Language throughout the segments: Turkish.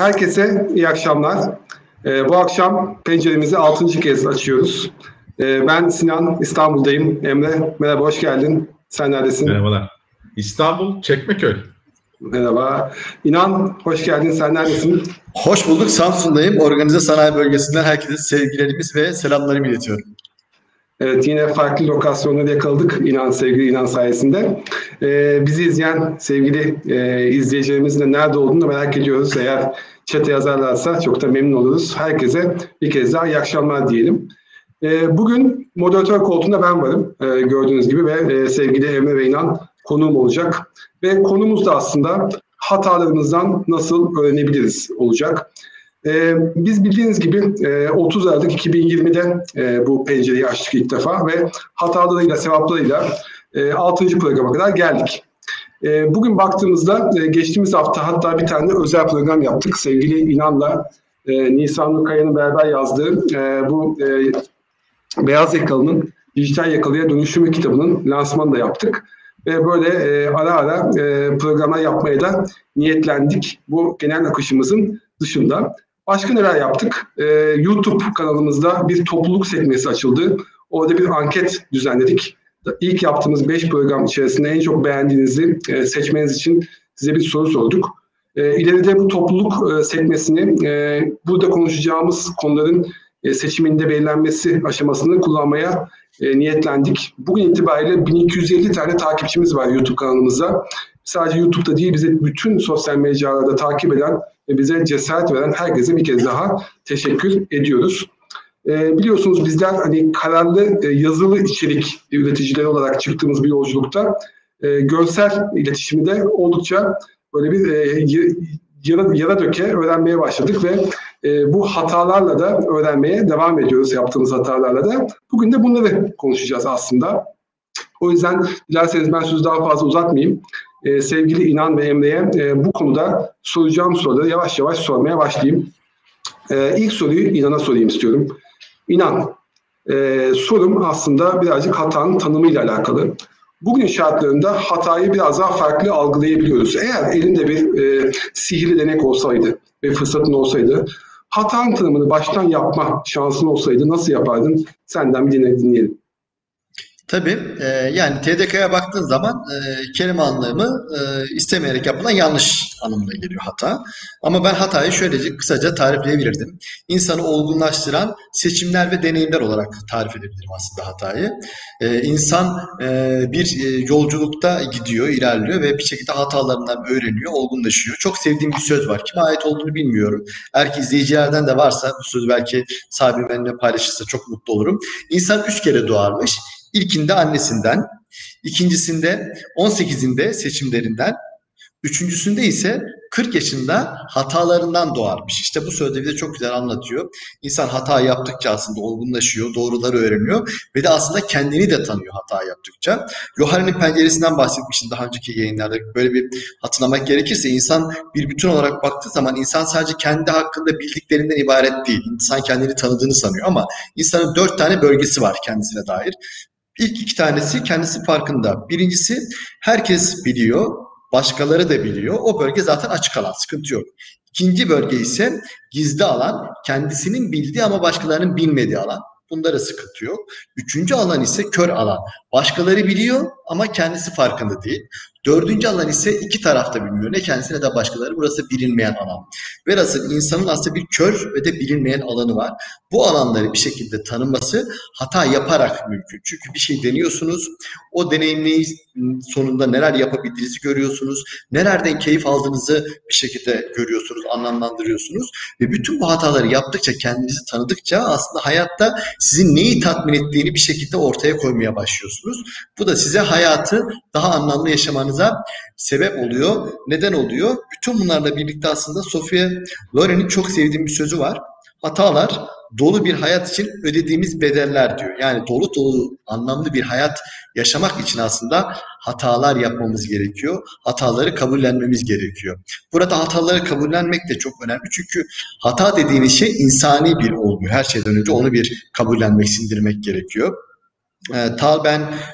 Herkese iyi akşamlar. Ee, bu akşam penceremizi altıncı kez açıyoruz. Ee, ben Sinan, İstanbul'dayım. Emre, merhaba, hoş geldin. Sen neredesin? Merhabalar. İstanbul, Çekmeköy. Merhaba. İnan, hoş geldin. Sen neredesin? Hoş bulduk. Samsun'dayım. Organize Sanayi Bölgesi'nden herkese sevgilerimiz ve selamlarımı iletiyorum. Evet yine farklı lokasyonları yakaladık İnan sevgili İnan sayesinde. Ee, bizi izleyen sevgili e, izleyicilerimizin de nerede olduğunu merak ediyoruz. Eğer chat'e yazarlarsa çok da memnun oluruz. Herkese bir kez daha iyi akşamlar diyelim. Ee, bugün moderatör koltuğunda ben varım e, gördüğünüz gibi ve e, sevgili Emre ve İnan konuğum olacak. Ve konumuz da aslında hatalarımızdan nasıl öğrenebiliriz olacak. Ee, biz bildiğiniz gibi e, 30 Aralık 2020'de e, bu pencereyi açtık ilk defa ve hatalarıyla, sevaplarıyla e, 6. programa kadar geldik. E, bugün baktığımızda e, geçtiğimiz hafta hatta bir tane özel program yaptık. Sevgili İnan'la e, Nisan Nurkaya'nın beraber yazdığı e, bu e, Beyaz Yakalı'nın Dijital Yakalıya Dönüşümü kitabının lansmanını da yaptık. Ve böyle e, ara ara e, programa yapmaya da niyetlendik. Bu genel akışımızın dışında. Başka neler yaptık? Ee, YouTube kanalımızda bir topluluk sekmesi açıldı. Orada bir anket düzenledik. İlk yaptığımız 5 program içerisinde en çok beğendiğinizi e, seçmeniz için size bir soru sorduk. E, ileride bu topluluk e, sekmesini e, burada konuşacağımız konuların e, seçiminde belirlenmesi aşamasını kullanmaya e, niyetlendik. Bugün itibariyle 1250 tane takipçimiz var YouTube kanalımızda. Sadece YouTube'da değil bize bütün sosyal mecralarda takip eden ve bize cesaret veren herkese bir kez daha teşekkür ediyoruz. E, biliyorsunuz bizler hani kararlı e, yazılı içerik üreticileri olarak çıktığımız bir yolculukta e, görsel iletişimi de oldukça böyle bir e, yara, yara döke öğrenmeye başladık ve e, bu hatalarla da öğrenmeye devam ediyoruz yaptığımız hatalarla da. Bugün de bunları konuşacağız aslında. O yüzden dilerseniz ben sözü daha fazla uzatmayayım. Ee, sevgili İnan ve Emre'ye e, bu konuda soracağım soruları yavaş yavaş sormaya başlayayım. Ee, ilk soruyu İnan'a sorayım istiyorum. İnan, e, sorum aslında birazcık hatanın tanımıyla alakalı. Bugün şartlarında hatayı biraz daha farklı algılayabiliyoruz. Eğer elinde bir e, sihirli denek olsaydı ve fırsatın olsaydı, hatanın tanımını baştan yapma şansın olsaydı nasıl yapardın? Senden bir dinleyelim. Tabii e, yani TDK'ya baktığın zaman e, kelime anlamı e, istemeyerek yapılan yanlış anlamına geliyor hata. Ama ben hatayı şöylece kısaca tarifleyebilirdim. İnsanı olgunlaştıran seçimler ve deneyimler olarak tarif edebilirim aslında hatayı. E, insan e, bir e, yolculukta gidiyor, ilerliyor ve bir şekilde hatalarından öğreniyor, olgunlaşıyor. Çok sevdiğim bir söz var. Kime ait olduğunu bilmiyorum. Eğer ki izleyicilerden de varsa bu söz belki sahibi benimle paylaşırsa çok mutlu olurum. İnsan üç kere doğarmış. İlkinde annesinden, ikincisinde 18'inde seçimlerinden, üçüncüsünde ise 40 yaşında hatalarından doğarmış. İşte bu sözde bize çok güzel anlatıyor. İnsan hata yaptıkça aslında olgunlaşıyor, doğruları öğreniyor ve de aslında kendini de tanıyor hata yaptıkça. Yohari'nin penceresinden bahsetmiştim daha önceki yayınlarda. Böyle bir hatırlamak gerekirse insan bir bütün olarak baktığı zaman insan sadece kendi hakkında bildiklerinden ibaret değil. İnsan kendini tanıdığını sanıyor ama insanın dört tane bölgesi var kendisine dair. İlk iki tanesi kendisi farkında. Birincisi herkes biliyor, başkaları da biliyor. O bölge zaten açık alan, sıkıntı yok. İkinci bölge ise gizli alan, kendisinin bildiği ama başkalarının bilmediği alan. Bunda da sıkıntı yok. Üçüncü alan ise kör alan. Başkaları biliyor ama kendisi farkında değil. Dördüncü alan ise iki tarafta bilmiyor. Ne kendisi ne de başkaları. Burası bilinmeyen alan. Velhasıl insanın aslında bir kör ve de bilinmeyen alanı var. Bu alanları bir şekilde tanıması hata yaparak mümkün. Çünkü bir şey deniyorsunuz. O deneyimleyi sonunda neler yapabildiğinizi görüyorsunuz. Nelerden keyif aldığınızı bir şekilde görüyorsunuz, anlamlandırıyorsunuz. Ve bütün bu hataları yaptıkça, kendinizi tanıdıkça aslında hayatta sizin neyi tatmin ettiğini bir şekilde ortaya koymaya başlıyorsunuz. Bu da size hayatı daha anlamlı yaşamanıza sebep oluyor. Neden oluyor? Bütün bunlarla birlikte aslında Sofia Loren'in çok sevdiğim bir sözü var. Hatalar dolu bir hayat için ödediğimiz bedeller diyor. Yani dolu dolu anlamlı bir hayat yaşamak için aslında hatalar yapmamız gerekiyor. Hataları kabullenmemiz gerekiyor. Burada hataları kabullenmek de çok önemli. Çünkü hata dediğimiz şey insani bir olgu. Her şeyden önce onu bir kabullenmek, sindirmek gerekiyor. E, Tal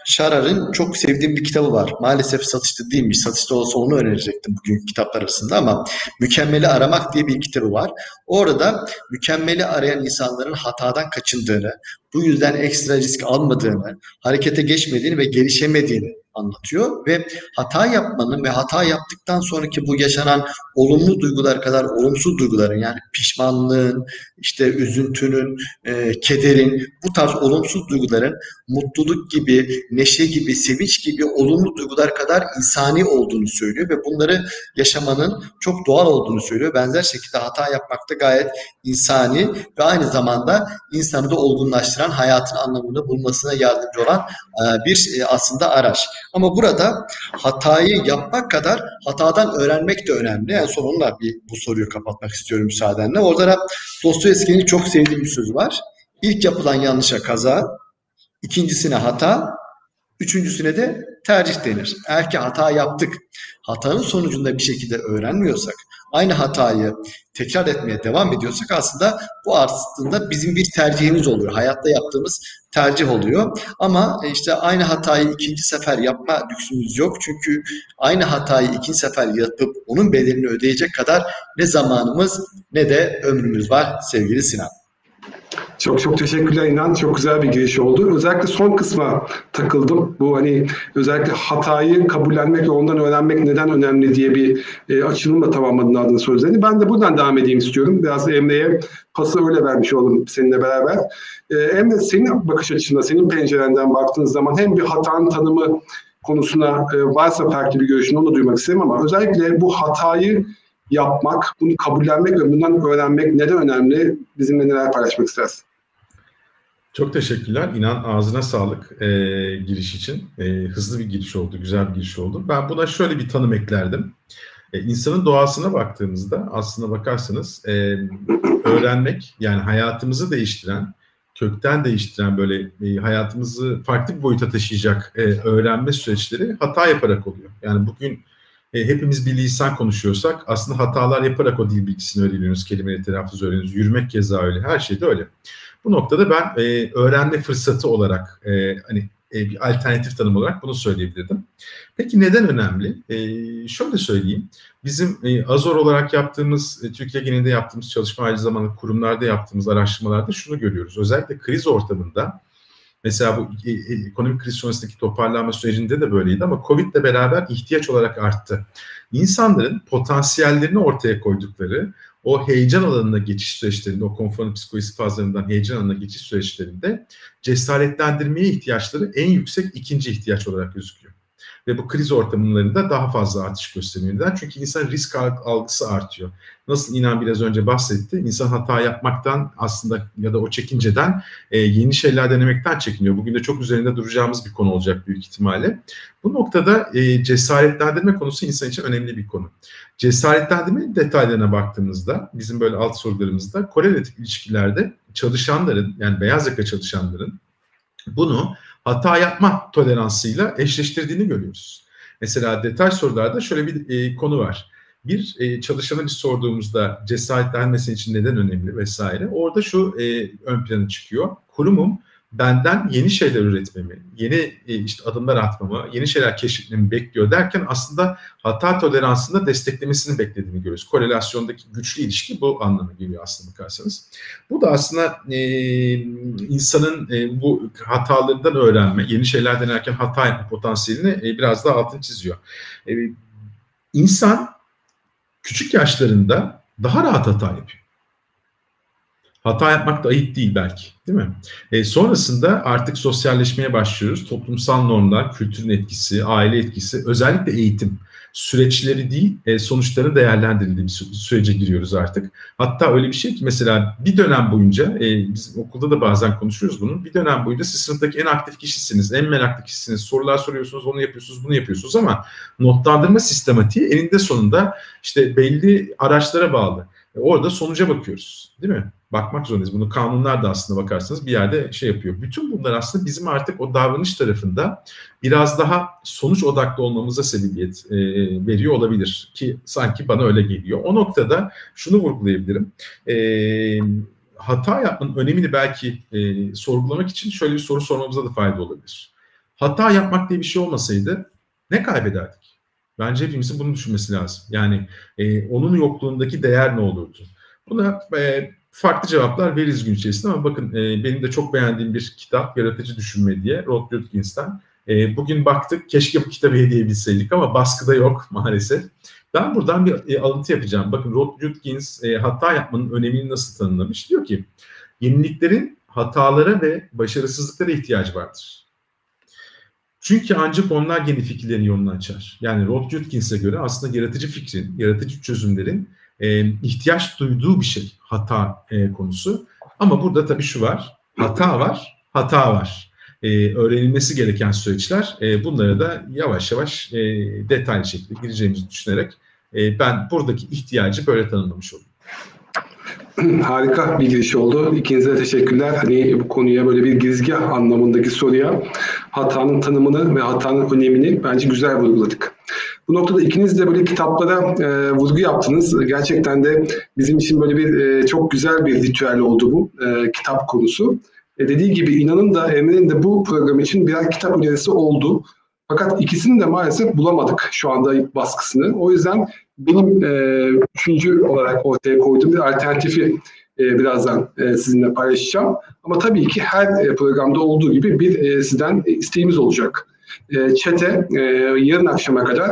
Şarar'ın çok sevdiğim bir kitabı var. Maalesef satışta değilmiş. Satışta olsa onu önerecektim bugün kitaplar arasında ama Mükemmeli Aramak diye bir kitabı var. Orada mükemmeli arayan insanların hatadan kaçındığını, bu yüzden ekstra risk almadığını, harekete geçmediğini ve gelişemediğini anlatıyor ve hata yapmanın ve hata yaptıktan sonraki bu yaşanan olumlu duygular kadar olumsuz duyguların yani pişmanlığın, işte üzüntünün, e, kederin, bu tarz olumsuz duyguların mutluluk gibi, neşe gibi, sevinç gibi olumlu duygular kadar insani olduğunu söylüyor ve bunları yaşamanın çok doğal olduğunu söylüyor. Benzer şekilde hata yapmakta gayet insani ve aynı zamanda insanı da olgunlaştıran, hayatın anlamını bulmasına yardımcı olan e, bir e, aslında araç. Ama burada hatayı yapmak kadar hatadan öğrenmek de önemli. En son onunla bir bu soruyu kapatmak istiyorum müsaadenle. Orada da Dostoyevski'nin çok sevdiğim bir sözü var. İlk yapılan yanlışa kaza, ikincisine hata, üçüncüsüne de tercih denir. Eğer ki hata yaptık, hatanın sonucunda bir şekilde öğrenmiyorsak, aynı hatayı tekrar etmeye devam ediyorsak aslında bu aslında bizim bir tercihimiz oluyor. Hayatta yaptığımız tercih oluyor. Ama işte aynı hatayı ikinci sefer yapma lüksümüz yok. Çünkü aynı hatayı ikinci sefer yapıp onun bedelini ödeyecek kadar ne zamanımız ne de ömrümüz var sevgili Sinan. Çok çok teşekkürler İnan. Çok güzel bir giriş oldu. Özellikle son kısma takıldım. Bu hani özellikle hatayı kabullenmek ve ondan öğrenmek neden önemli diye bir e, açılımla tamamladın adını sözlerini. Ben de buradan devam edeyim istiyorum. Biraz Emre'ye pası öyle vermiş olalım seninle beraber. E, Emre senin bakış açısında, senin pencerenden baktığınız zaman hem bir hatanın tanımı konusuna e, varsa farklı bir görüşünü onu da duymak isterim ama özellikle bu hatayı yapmak, bunu kabullenmek ve bundan öğrenmek neden önemli? Bizimle neler paylaşmak istersin? Çok teşekkürler. İnan ağzına sağlık e, giriş için. E, hızlı bir giriş oldu, güzel bir giriş oldu. Ben buna şöyle bir tanım eklerdim. E, insanın doğasına baktığımızda aslına bakarsanız e, öğrenmek yani hayatımızı değiştiren, kökten değiştiren böyle e, hayatımızı farklı bir boyuta taşıyacak e, öğrenme süreçleri hata yaparak oluyor. Yani bugün e, hepimiz bir lisan konuşuyorsak aslında hatalar yaparak o dil bilgisini öğreniyoruz, kelimeleri telaffuz öğreniyoruz, yürümek keza öyle, her şey de öyle. Bu noktada ben e, öğrenme fırsatı olarak e, hani e, bir alternatif tanım olarak bunu söyleyebilirdim. Peki neden önemli? E, şöyle söyleyeyim. Bizim e, Azor olarak yaptığımız, e, Türkiye genelinde yaptığımız çalışma aynı zamanda kurumlarda yaptığımız araştırmalarda şunu görüyoruz. Özellikle kriz ortamında Mesela bu e, e, ekonomik kriz sonrasındaki toparlanma sürecinde de böyleydi ama Covid ile beraber ihtiyaç olarak arttı. İnsanların potansiyellerini ortaya koydukları o heyecan alanına geçiş süreçlerinde, o konforun psikolojisi fazlarından heyecan alanına geçiş süreçlerinde cesaretlendirmeye ihtiyaçları en yüksek ikinci ihtiyaç olarak gözüküyor. Ve bu kriz ortamlarında daha fazla artış gösteriyor. Neden? Çünkü insan risk algısı artıyor. Nasıl inan biraz önce bahsetti. İnsan hata yapmaktan aslında ya da o çekinceden e, yeni şeyler denemekten çekiniyor. Bugün de çok üzerinde duracağımız bir konu olacak büyük ihtimalle. Bu noktada e, cesaretlendirme konusu insan için önemli bir konu. Cesaretlendirme detaylarına baktığımızda bizim böyle alt sorularımızda korelatif ilişkilerde çalışanların yani beyaz yaka çalışanların bunu hata yapma toleransıyla eşleştirdiğini görüyoruz. Mesela detay sorularda şöyle bir e, konu var. Bir e, çalışana bir sorduğumuzda cesaretlenmesi için neden önemli vesaire. Orada şu e, ön plana çıkıyor. Kurumum benden yeni şeyler üretmemi, yeni e, işte adımlar atmamı, yeni şeyler keşfetmemi bekliyor derken aslında hata toleransında desteklemesini beklediğini görüyoruz. Korelasyondaki güçlü ilişki bu anlamı geliyor aslında bakarsanız. Bu da aslında e, insanın e, bu hatalarından öğrenme, yeni şeyler denerken hata yapma potansiyelini e, biraz daha altın çiziyor. E, insan küçük yaşlarında daha rahat hata yapıyor. Hata yapmak da ayıp değil belki, değil mi? E, sonrasında artık sosyalleşmeye başlıyoruz. Toplumsal normlar, kültürün etkisi, aile etkisi, özellikle eğitim süreçleri değil, e, sonuçların değerlendirildiği bir sürece giriyoruz artık. Hatta öyle bir şey ki mesela bir dönem boyunca, e, biz okulda da bazen konuşuyoruz bunu, bir dönem boyunca siz sınıftaki en aktif kişisiniz, en meraklı kişisiniz, sorular soruyorsunuz, onu yapıyorsunuz, bunu yapıyorsunuz ama notlandırma sistematiği eninde sonunda işte belli araçlara bağlı. E, orada sonuca bakıyoruz, değil mi? Bakmak zorundayız. Bunu kanunlar da aslında bakarsanız bir yerde şey yapıyor. Bütün bunlar aslında bizim artık o davranış tarafında biraz daha sonuç odaklı olmamıza sebebiyet e, veriyor olabilir ki sanki bana öyle geliyor. O noktada şunu vurgulayabilirim. E, hata yapmanın önemini belki e, sorgulamak için şöyle bir soru sormamıza da fayda olabilir. Hata yapmak diye bir şey olmasaydı ne kaybederdik? Bence hepimizin bunu düşünmesi lazım. Yani e, onun yokluğundaki değer ne olurdu? Buna e, farklı cevaplar veririz gün içerisinde ama bakın e, benim de çok beğendiğim bir kitap Yaratıcı Düşünme diye Rod Judkins'ten. E, bugün baktık keşke bu kitabı hediye edebilseydik ama baskıda yok maalesef. Ben buradan bir e, alıntı yapacağım. Bakın Rod Judkins e, hata yapmanın önemini nasıl tanımlamış? Diyor ki yeniliklerin hatalara ve başarısızlıklara ihtiyacı vardır. Çünkü ancak onlar yeni fikirlerin yolunu açar. Yani Rod Judkins'e göre aslında yaratıcı fikrin, yaratıcı çözümlerin e, ihtiyaç duyduğu bir şey hata e, konusu. Ama burada tabii şu var, hata var, hata var. E, öğrenilmesi gereken süreçler. E, bunlara da yavaş yavaş e, detaylı şekilde gireceğimizi düşünerek e, ben buradaki ihtiyacı böyle tanımlamış oldum. Harika bir giriş oldu. İkinize teşekkürler. Hani bu konuya böyle bir girizgah anlamındaki soruya hatanın tanımını ve hatanın önemini bence güzel vurguladık. Bu noktada ikiniz de böyle kitaplara e, vurgu yaptınız. Gerçekten de bizim için böyle bir e, çok güzel bir ritüel oldu bu e, kitap konusu. E, dediği gibi İnan'ın da Emre'nin de bu program için birer kitap önerisi oldu. Fakat ikisini de maalesef bulamadık şu anda baskısını. O yüzden benim e, üçüncü olarak ortaya koyduğum bir alternatifi e, birazdan e, sizinle paylaşacağım. Ama tabii ki her e, programda olduğu gibi bir e, sizden isteğimiz olacak. E, çete e, yarın akşama kadar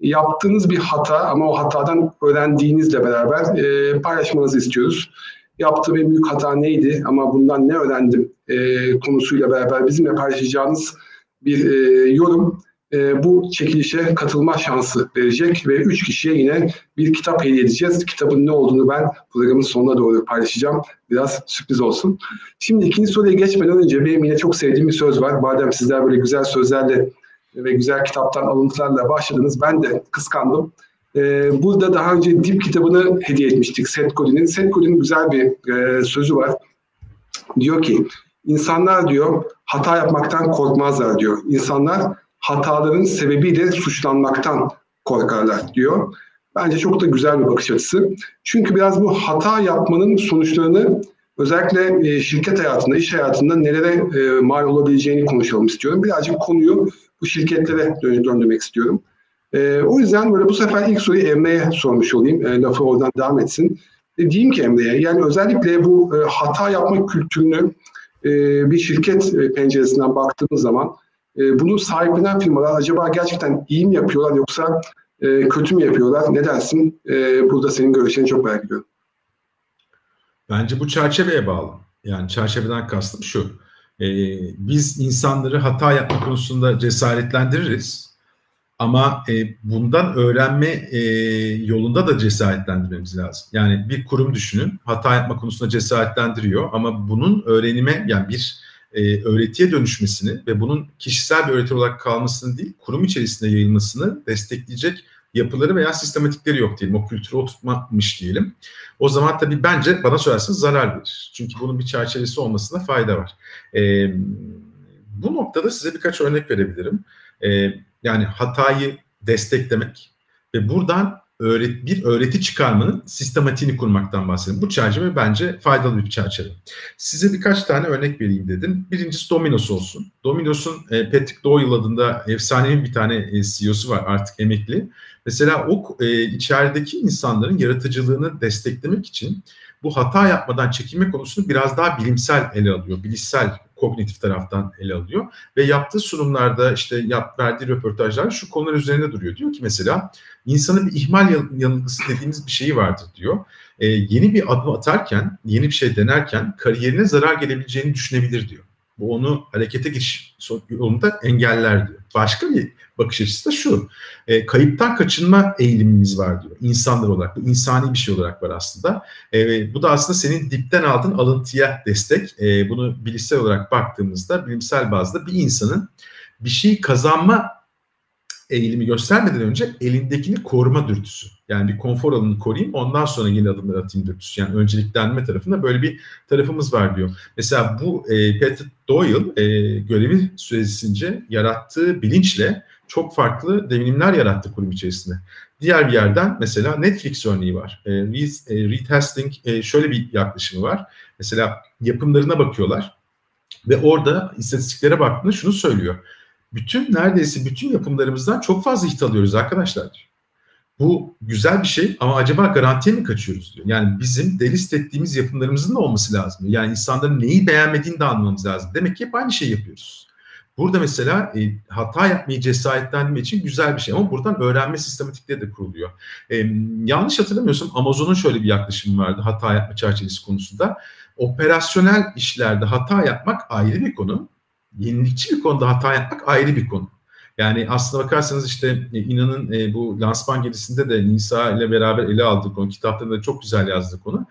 yaptığınız bir hata ama o hatadan öğrendiğinizle beraber e, paylaşmanızı istiyoruz. Yaptığım en büyük hata neydi ama bundan ne öğrendim e, konusuyla beraber bizimle paylaşacağınız bir e, yorum e, bu çekilişe katılma şansı verecek ve üç kişiye yine bir kitap hediye edeceğiz. Kitabın ne olduğunu ben programın sonuna doğru paylaşacağım. Biraz sürpriz olsun. Şimdi ikinci soruya geçmeden önce benim yine çok sevdiğim bir söz var. Madem sizler böyle güzel sözlerle ve güzel kitaptan alıntılarla başladınız ben de kıskandım. Ee, burada daha önce Dip kitabını hediye etmiştik Seth Godin'in. Seth Godin'in güzel bir e, sözü var. Diyor ki insanlar diyor hata yapmaktan korkmazlar diyor. İnsanlar hataların sebebiyle suçlanmaktan korkarlar diyor. Bence çok da güzel bir bakış açısı. Çünkü biraz bu hata yapmanın sonuçlarını özellikle e, şirket hayatında, iş hayatında nelere e, mal olabileceğini konuşalım istiyorum. Birazcık konuyu bu şirketlere döndürmek istiyorum. E, o yüzden böyle bu sefer ilk soruyu Emre'ye sormuş olayım. Lafı oradan devam etsin. Diyeyim ki Emre'ye, yani özellikle bu hata yapma kültürünü bir şirket penceresinden baktığımız zaman e, bunu sahiplenen firmalar acaba gerçekten iyi mi yapıyorlar yoksa e, kötü mü yapıyorlar? Ne dersin? E, burada senin görüşlerini çok merak ediyorum. Bence bu çerçeveye bağlı. Yani çerçeveden kastım şu. E, biz insanları hata yapma konusunda cesaretlendiririz. Ama e, bundan öğrenme e, yolunda da cesaretlendirmemiz lazım. Yani bir kurum düşünün, hata yapma konusunda cesaretlendiriyor ama bunun öğrenime yani bir e, öğretiye dönüşmesini ve bunun kişisel bir öğreti olarak kalmasını değil, kurum içerisinde yayılmasını destekleyecek yapıları veya sistematikleri yok diyelim. O kültürü oturtmamış diyelim. O zaman tabii bence bana sorarsanız zarar verir. Çünkü bunun bir çerçevesi olmasına fayda var. E, bu noktada size birkaç örnek verebilirim. E, yani hatayı desteklemek ve buradan öğret bir öğreti çıkarmanın sistematiğini kurmaktan bahsediyorum. Bu çerçeve bence faydalı bir çerçeve. Size birkaç tane örnek vereyim dedim. Birincisi Domino's olsun. Domino's'un e, Patrick Doyle adında efsanevi bir tane e, CEO'su var artık emekli. Mesela o e, içerideki insanların yaratıcılığını desteklemek için bu hata yapmadan çekinme konusunu biraz daha bilimsel ele alıyor. Bilişsel kognitif taraftan ele alıyor ve yaptığı sunumlarda işte yap, verdiği röportajlar şu konular üzerinde duruyor. Diyor ki mesela insanın bir ihmal yanılgısı dediğimiz bir şeyi vardır diyor. Ee, yeni bir adım atarken, yeni bir şey denerken kariyerine zarar gelebileceğini düşünebilir diyor. Bu onu harekete giriş yolunda engeller diyor. Başka bir bakış açısı da şu. E, kayıptan kaçınma eğilimimiz var diyor. İnsanlar olarak. İnsani bir şey olarak var aslında. E, bu da aslında senin dipten aldığın alıntıya destek. E, bunu bilişsel olarak baktığımızda bilimsel bazda bir insanın bir şey kazanma eğilimi göstermeden önce elindekini koruma dürtüsü. Yani bir konfor alanını koruyayım ondan sonra yeni adımlar atayım dürtüsü. Yani önceliklenme tarafında böyle bir tarafımız var diyor. Mesela bu e, Patrick Doyle e, görevi süresince yarattığı bilinçle çok farklı devinimler yarattı kurum içerisinde. Diğer bir yerden mesela Netflix örneği var. E, retesting e, şöyle bir yaklaşımı var. Mesela yapımlarına bakıyorlar ve orada istatistiklere baktığında şunu söylüyor. Bütün neredeyse bütün yapımlarımızdan çok fazla hit alıyoruz arkadaşlar. Bu güzel bir şey ama acaba garantiye mi kaçıyoruz diyor. Yani bizim delist ettiğimiz yapımlarımızın da olması lazım. Yani insanların neyi beğenmediğini de anlamamız lazım. Demek ki hep aynı şeyi yapıyoruz. Burada mesela e, hata yapmayı cesaretlendirme için güzel bir şey ama buradan öğrenme sistematikleri de kuruluyor. E, yanlış hatırlamıyorsam Amazon'un şöyle bir yaklaşımı vardı hata yapma çerçevesi konusunda. Operasyonel işlerde hata yapmak ayrı bir konu. Yenilikçi bir konuda hata yapmak ayrı bir konu. Yani aslına bakarsanız işte e, inanın e, bu lansman gezisinde de Nisa ile beraber ele aldığı konu, kitaplarında da çok güzel yazdığı konu.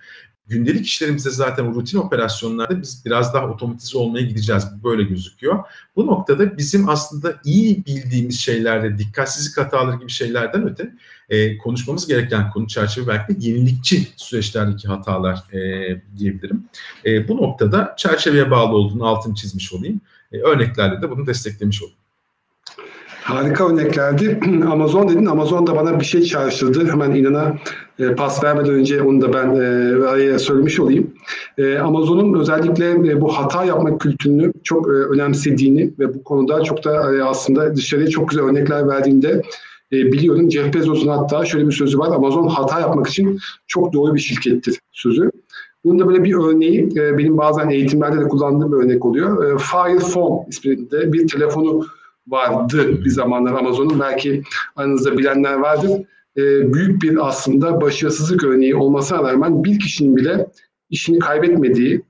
Gündelik işlerimizde zaten rutin operasyonlarda biz biraz daha otomatize olmaya gideceğiz. Böyle gözüküyor. Bu noktada bizim aslında iyi bildiğimiz şeylerde, dikkatsizlik hataları gibi şeylerden öte e, konuşmamız gereken konu çerçeve belki de yenilikçi süreçlerdeki hatalar e, diyebilirim. E, bu noktada çerçeveye bağlı olduğunu altını çizmiş olayım. E, örneklerle de bunu desteklemiş olayım. Harika örneklerdi. Amazon dedin. Amazon da bana bir şey çağrıştırdı. Hemen inana e, pas vermeden önce onu da ben e, araya söylemiş olayım. E, Amazon'un özellikle e, bu hata yapma kültürünü çok e, önemsediğini ve bu konuda çok da e, aslında dışarıya çok güzel örnekler verdiğinde e, biliyorum. Jeff Bezos'un hatta şöyle bir sözü var. Amazon hata yapmak için çok doğru bir şirkettir sözü. Bunun da böyle bir örneği e, benim bazen eğitimlerde de kullandığım bir örnek oluyor. E, Fire Phone isminde bir telefonu vardı bir zamanlar Amazon'un. Belki aranızda bilenler vardır. E, büyük bir aslında başarısızlık örneği olmasına rağmen bir kişinin bile işini kaybetmediği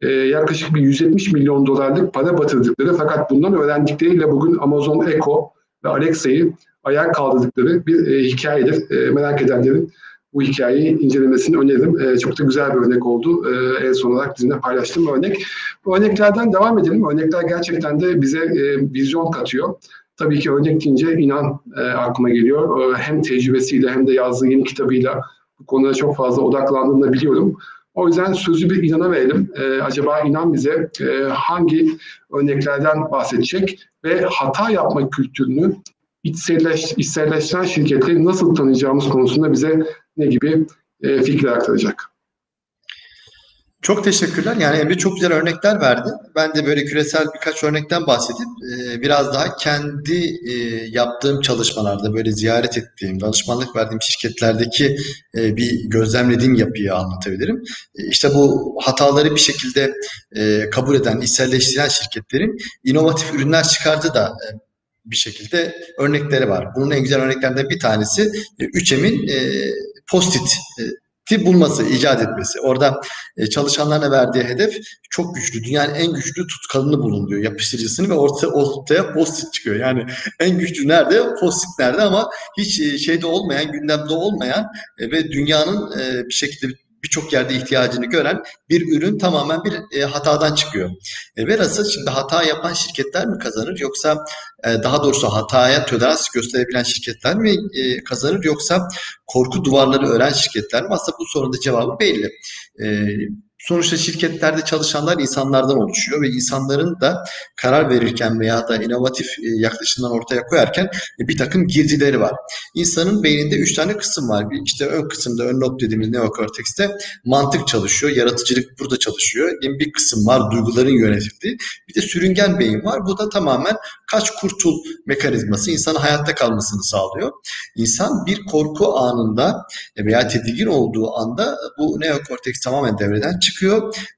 e, yaklaşık bir 170 milyon dolarlık para batırdıkları fakat bundan öğrendikleriyle bugün Amazon Echo ve Alexa'yı ayağa kaldırdıkları bir e, hikayedir. E, merak edenlerin bu hikayeyi incelemesini öneririm. E, çok da güzel bir örnek oldu. E, en son olarak bizimle paylaştığım örnek. Bu örneklerden devam edelim. Örnekler gerçekten de bize e, vizyon katıyor. Tabii ki örnek deyince inan e, aklıma geliyor. E, hem tecrübesiyle hem de yazdığı yeni kitabıyla bu konuda çok fazla odaklandığını da biliyorum. O yüzden sözü bir inana verelim. E, acaba inan bize e, hangi örneklerden bahsedecek ve hata yapma kültürünü içselleş, içselleştiren şirketleri nasıl tanıyacağımız konusunda bize ne gibi e, fikir aktaracak. Çok teşekkürler. Yani Emre çok güzel örnekler verdi. Ben de böyle küresel birkaç örnekten bahsedip e, biraz daha kendi e, yaptığım çalışmalarda böyle ziyaret ettiğim, danışmanlık verdiğim şirketlerdeki e, bir gözlemlediğim yapıyı anlatabilirim. İşte bu hataları bir şekilde kabul eden, içselleştiren şirketlerin inovatif ürünler çıkardı da bir şekilde örnekleri var. Bunun en güzel örneklerinden bir tanesi 3M'in post-it bulması, icat etmesi. Orada e, çalışanlarına verdiği hedef çok güçlü. Dünyanın en güçlü tutkalını bulun diyor yapıştırıcısını ve ortaya, ortaya post-it çıkıyor. Yani en güçlü nerede? Post-it nerede ama hiç e, şeyde olmayan, gündemde olmayan e, ve dünyanın bir şekilde birçok yerde ihtiyacını gören bir ürün tamamen bir e, hatadan çıkıyor. E, velhasıl şimdi hata yapan şirketler mi kazanır yoksa e, daha doğrusu hataya tolerans gösterebilen şirketler mi e, kazanır yoksa korku duvarları ören şirketler mi? Aslında bu sorunun da cevabı belli. E, Sonuçta şirketlerde çalışanlar insanlardan oluşuyor ve insanların da karar verirken veya da inovatif e, yaklaşımdan ortaya koyarken e, bir takım girdileri var. İnsanın beyninde üç tane kısım var. İşte ön kısımda, ön lob dediğimiz neokortekste mantık çalışıyor, yaratıcılık burada çalışıyor. Bir kısım var duyguların yönetildiği. Bir de sürüngen beyin var. Bu da tamamen kaç kurtul mekanizması insanın hayatta kalmasını sağlıyor. İnsan bir korku anında veya tedirgin olduğu anda bu neokorteks tamamen devreden çıkıyor.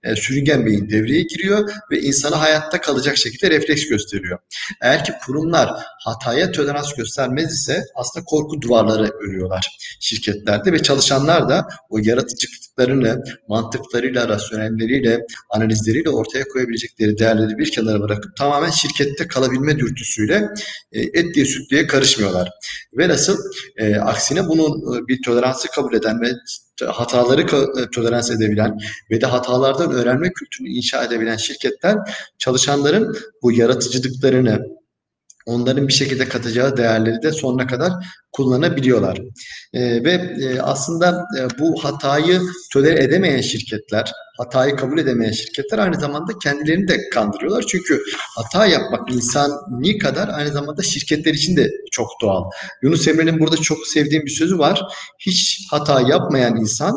E, sürüngen beyin devreye giriyor ve insana hayatta kalacak şekilde refleks gösteriyor. Eğer ki kurumlar hataya tolerans göstermez ise aslında korku duvarları örüyorlar şirketlerde ve çalışanlar da o yaratıcılıklarını mantıklarıyla, rasyonelleriyle, analizleriyle ortaya koyabilecekleri değerleri bir kenara bırakıp tamamen şirkette kalabilme dürtüsüyle e, et diye süt diye karışmıyorlar. Velhasıl e, aksine bunun e, bir toleransı kabul eden ve hataları e, tolerans edebilen ve de hatalardan öğrenme kültürünü inşa edebilen şirketler çalışanların bu yaratıcılıklarını onların bir şekilde katacağı değerleri de sonuna kadar kullanabiliyorlar. E, ve e, aslında e, bu hatayı tolere edemeyen şirketler, hatayı kabul edemeyen şirketler aynı zamanda kendilerini de kandırıyorlar. Çünkü hata yapmak insani kadar aynı zamanda şirketler için de çok doğal. Yunus Emre'nin burada çok sevdiğim bir sözü var. Hiç hata yapmayan insan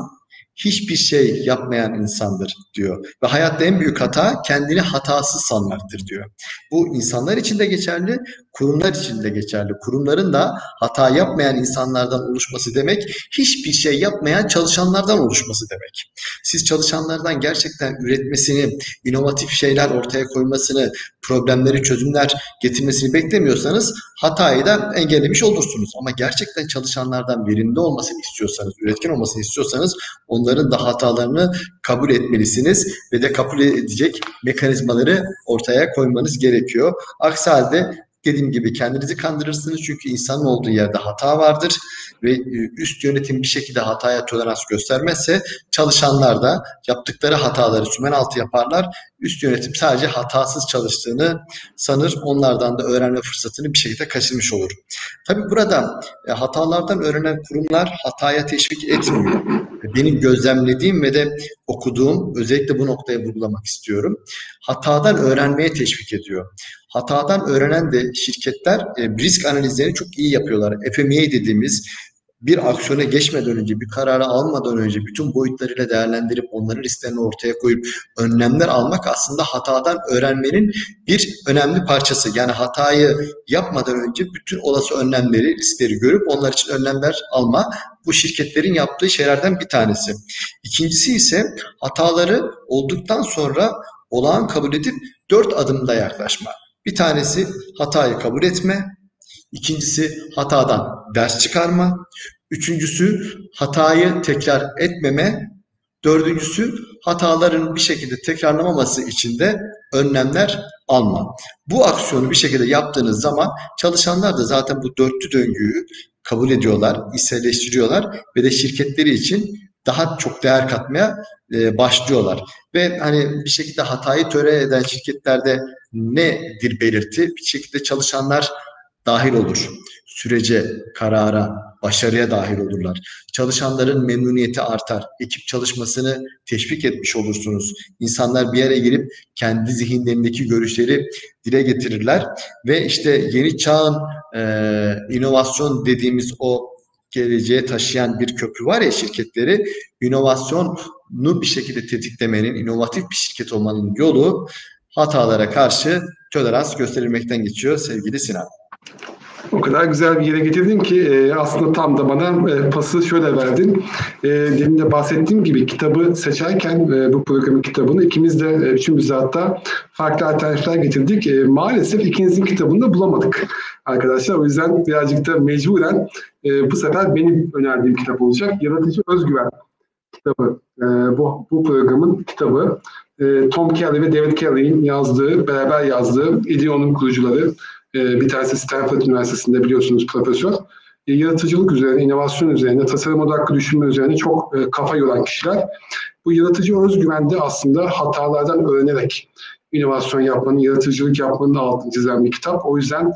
hiçbir şey yapmayan insandır diyor. Ve hayatta en büyük hata kendini hatasız sanmaktır diyor. Bu insanlar için de geçerli, kurumlar için de geçerli. Kurumların da hata yapmayan insanlardan oluşması demek, hiçbir şey yapmayan çalışanlardan oluşması demek. Siz çalışanlardan gerçekten üretmesini, inovatif şeyler ortaya koymasını, problemleri çözümler getirmesini beklemiyorsanız hatayı da engellemiş olursunuz. Ama gerçekten çalışanlardan verimli olmasını istiyorsanız, üretken olmasını istiyorsanız onların da hatalarını kabul etmelisiniz ve de kabul edecek mekanizmaları ortaya koymanız gerekiyor. Aksi halde dediğim gibi kendinizi kandırırsınız çünkü insanın olduğu yerde hata vardır ve e, üst yönetim bir şekilde hataya tolerans göstermezse çalışanlar da yaptıkları hataları sümen altı yaparlar. Üst yönetim sadece hatasız çalıştığını sanır. Onlardan da öğrenme fırsatını bir şekilde kaçırmış olur. Tabii burada e, hatalardan öğrenen kurumlar hataya teşvik etmiyor. Benim gözlemlediğim ve de okuduğum özellikle bu noktaya vurgulamak istiyorum. Hatadan öğrenmeye teşvik ediyor. Hatadan öğrenen de şirketler e, risk analizlerini çok iyi yapıyorlar. FMEA dediğimiz bir aksiyona geçmeden önce, bir kararı almadan önce bütün boyutlarıyla değerlendirip onların risklerini ortaya koyup önlemler almak aslında hatadan öğrenmenin bir önemli parçası. Yani hatayı yapmadan önce bütün olası önlemleri, riskleri görüp onlar için önlemler alma bu şirketlerin yaptığı şeylerden bir tanesi. İkincisi ise hataları olduktan sonra olağan kabul edip dört adımda yaklaşma. Bir tanesi hatayı kabul etme, ikincisi hatadan ders çıkarma, üçüncüsü hatayı tekrar etmeme, dördüncüsü hataların bir şekilde tekrarlamaması için de önlemler alma. Bu aksiyonu bir şekilde yaptığınız zaman çalışanlar da zaten bu dörtlü döngüyü kabul ediyorlar, içselleştiriyorlar ve de şirketleri için daha çok değer katmaya e, başlıyorlar. Ve hani bir şekilde hatayı töre eden şirketlerde nedir belirti? Bir şekilde çalışanlar dahil olur. Sürece, karara, başarıya dahil olurlar. Çalışanların memnuniyeti artar. Ekip çalışmasını teşvik etmiş olursunuz. İnsanlar bir yere girip kendi zihinlerindeki görüşleri dile getirirler ve işte yeni çağın e, inovasyon dediğimiz o geleceğe taşıyan bir köprü var ya şirketleri inovasyonu bir şekilde tetiklemenin, inovatif bir şirket olmanın yolu hatalara karşı tolerans gösterilmekten geçiyor sevgili Sinan. O kadar güzel bir yere getirdin ki e, aslında tam da bana e, pası şöyle verdin. E, demin de bahsettiğim gibi kitabı seçerken e, bu programın kitabını ikimiz de e, üçümüz de hatta farklı alternatifler getirdik. E, maalesef ikinizin kitabını da bulamadık arkadaşlar. O yüzden birazcık da mecburen e, bu sefer benim önerdiğim kitap olacak. Yaratıcı Özgüven kitabı. E, bu, bu programın kitabı. E, Tom Kelly ve David Kelly'in yazdığı, beraber yazdığı İDEO'nun kurucuları ee, bir tanesi Stanford Üniversitesi'nde biliyorsunuz profesör. E, yaratıcılık üzerine, inovasyon üzerine, tasarım odaklı düşünme üzerine çok e, kafa yoran kişiler. Bu yaratıcı özgüvende aslında hatalardan öğrenerek inovasyon yapmanın, yaratıcılık yapmanın da altını çizen bir kitap. O yüzden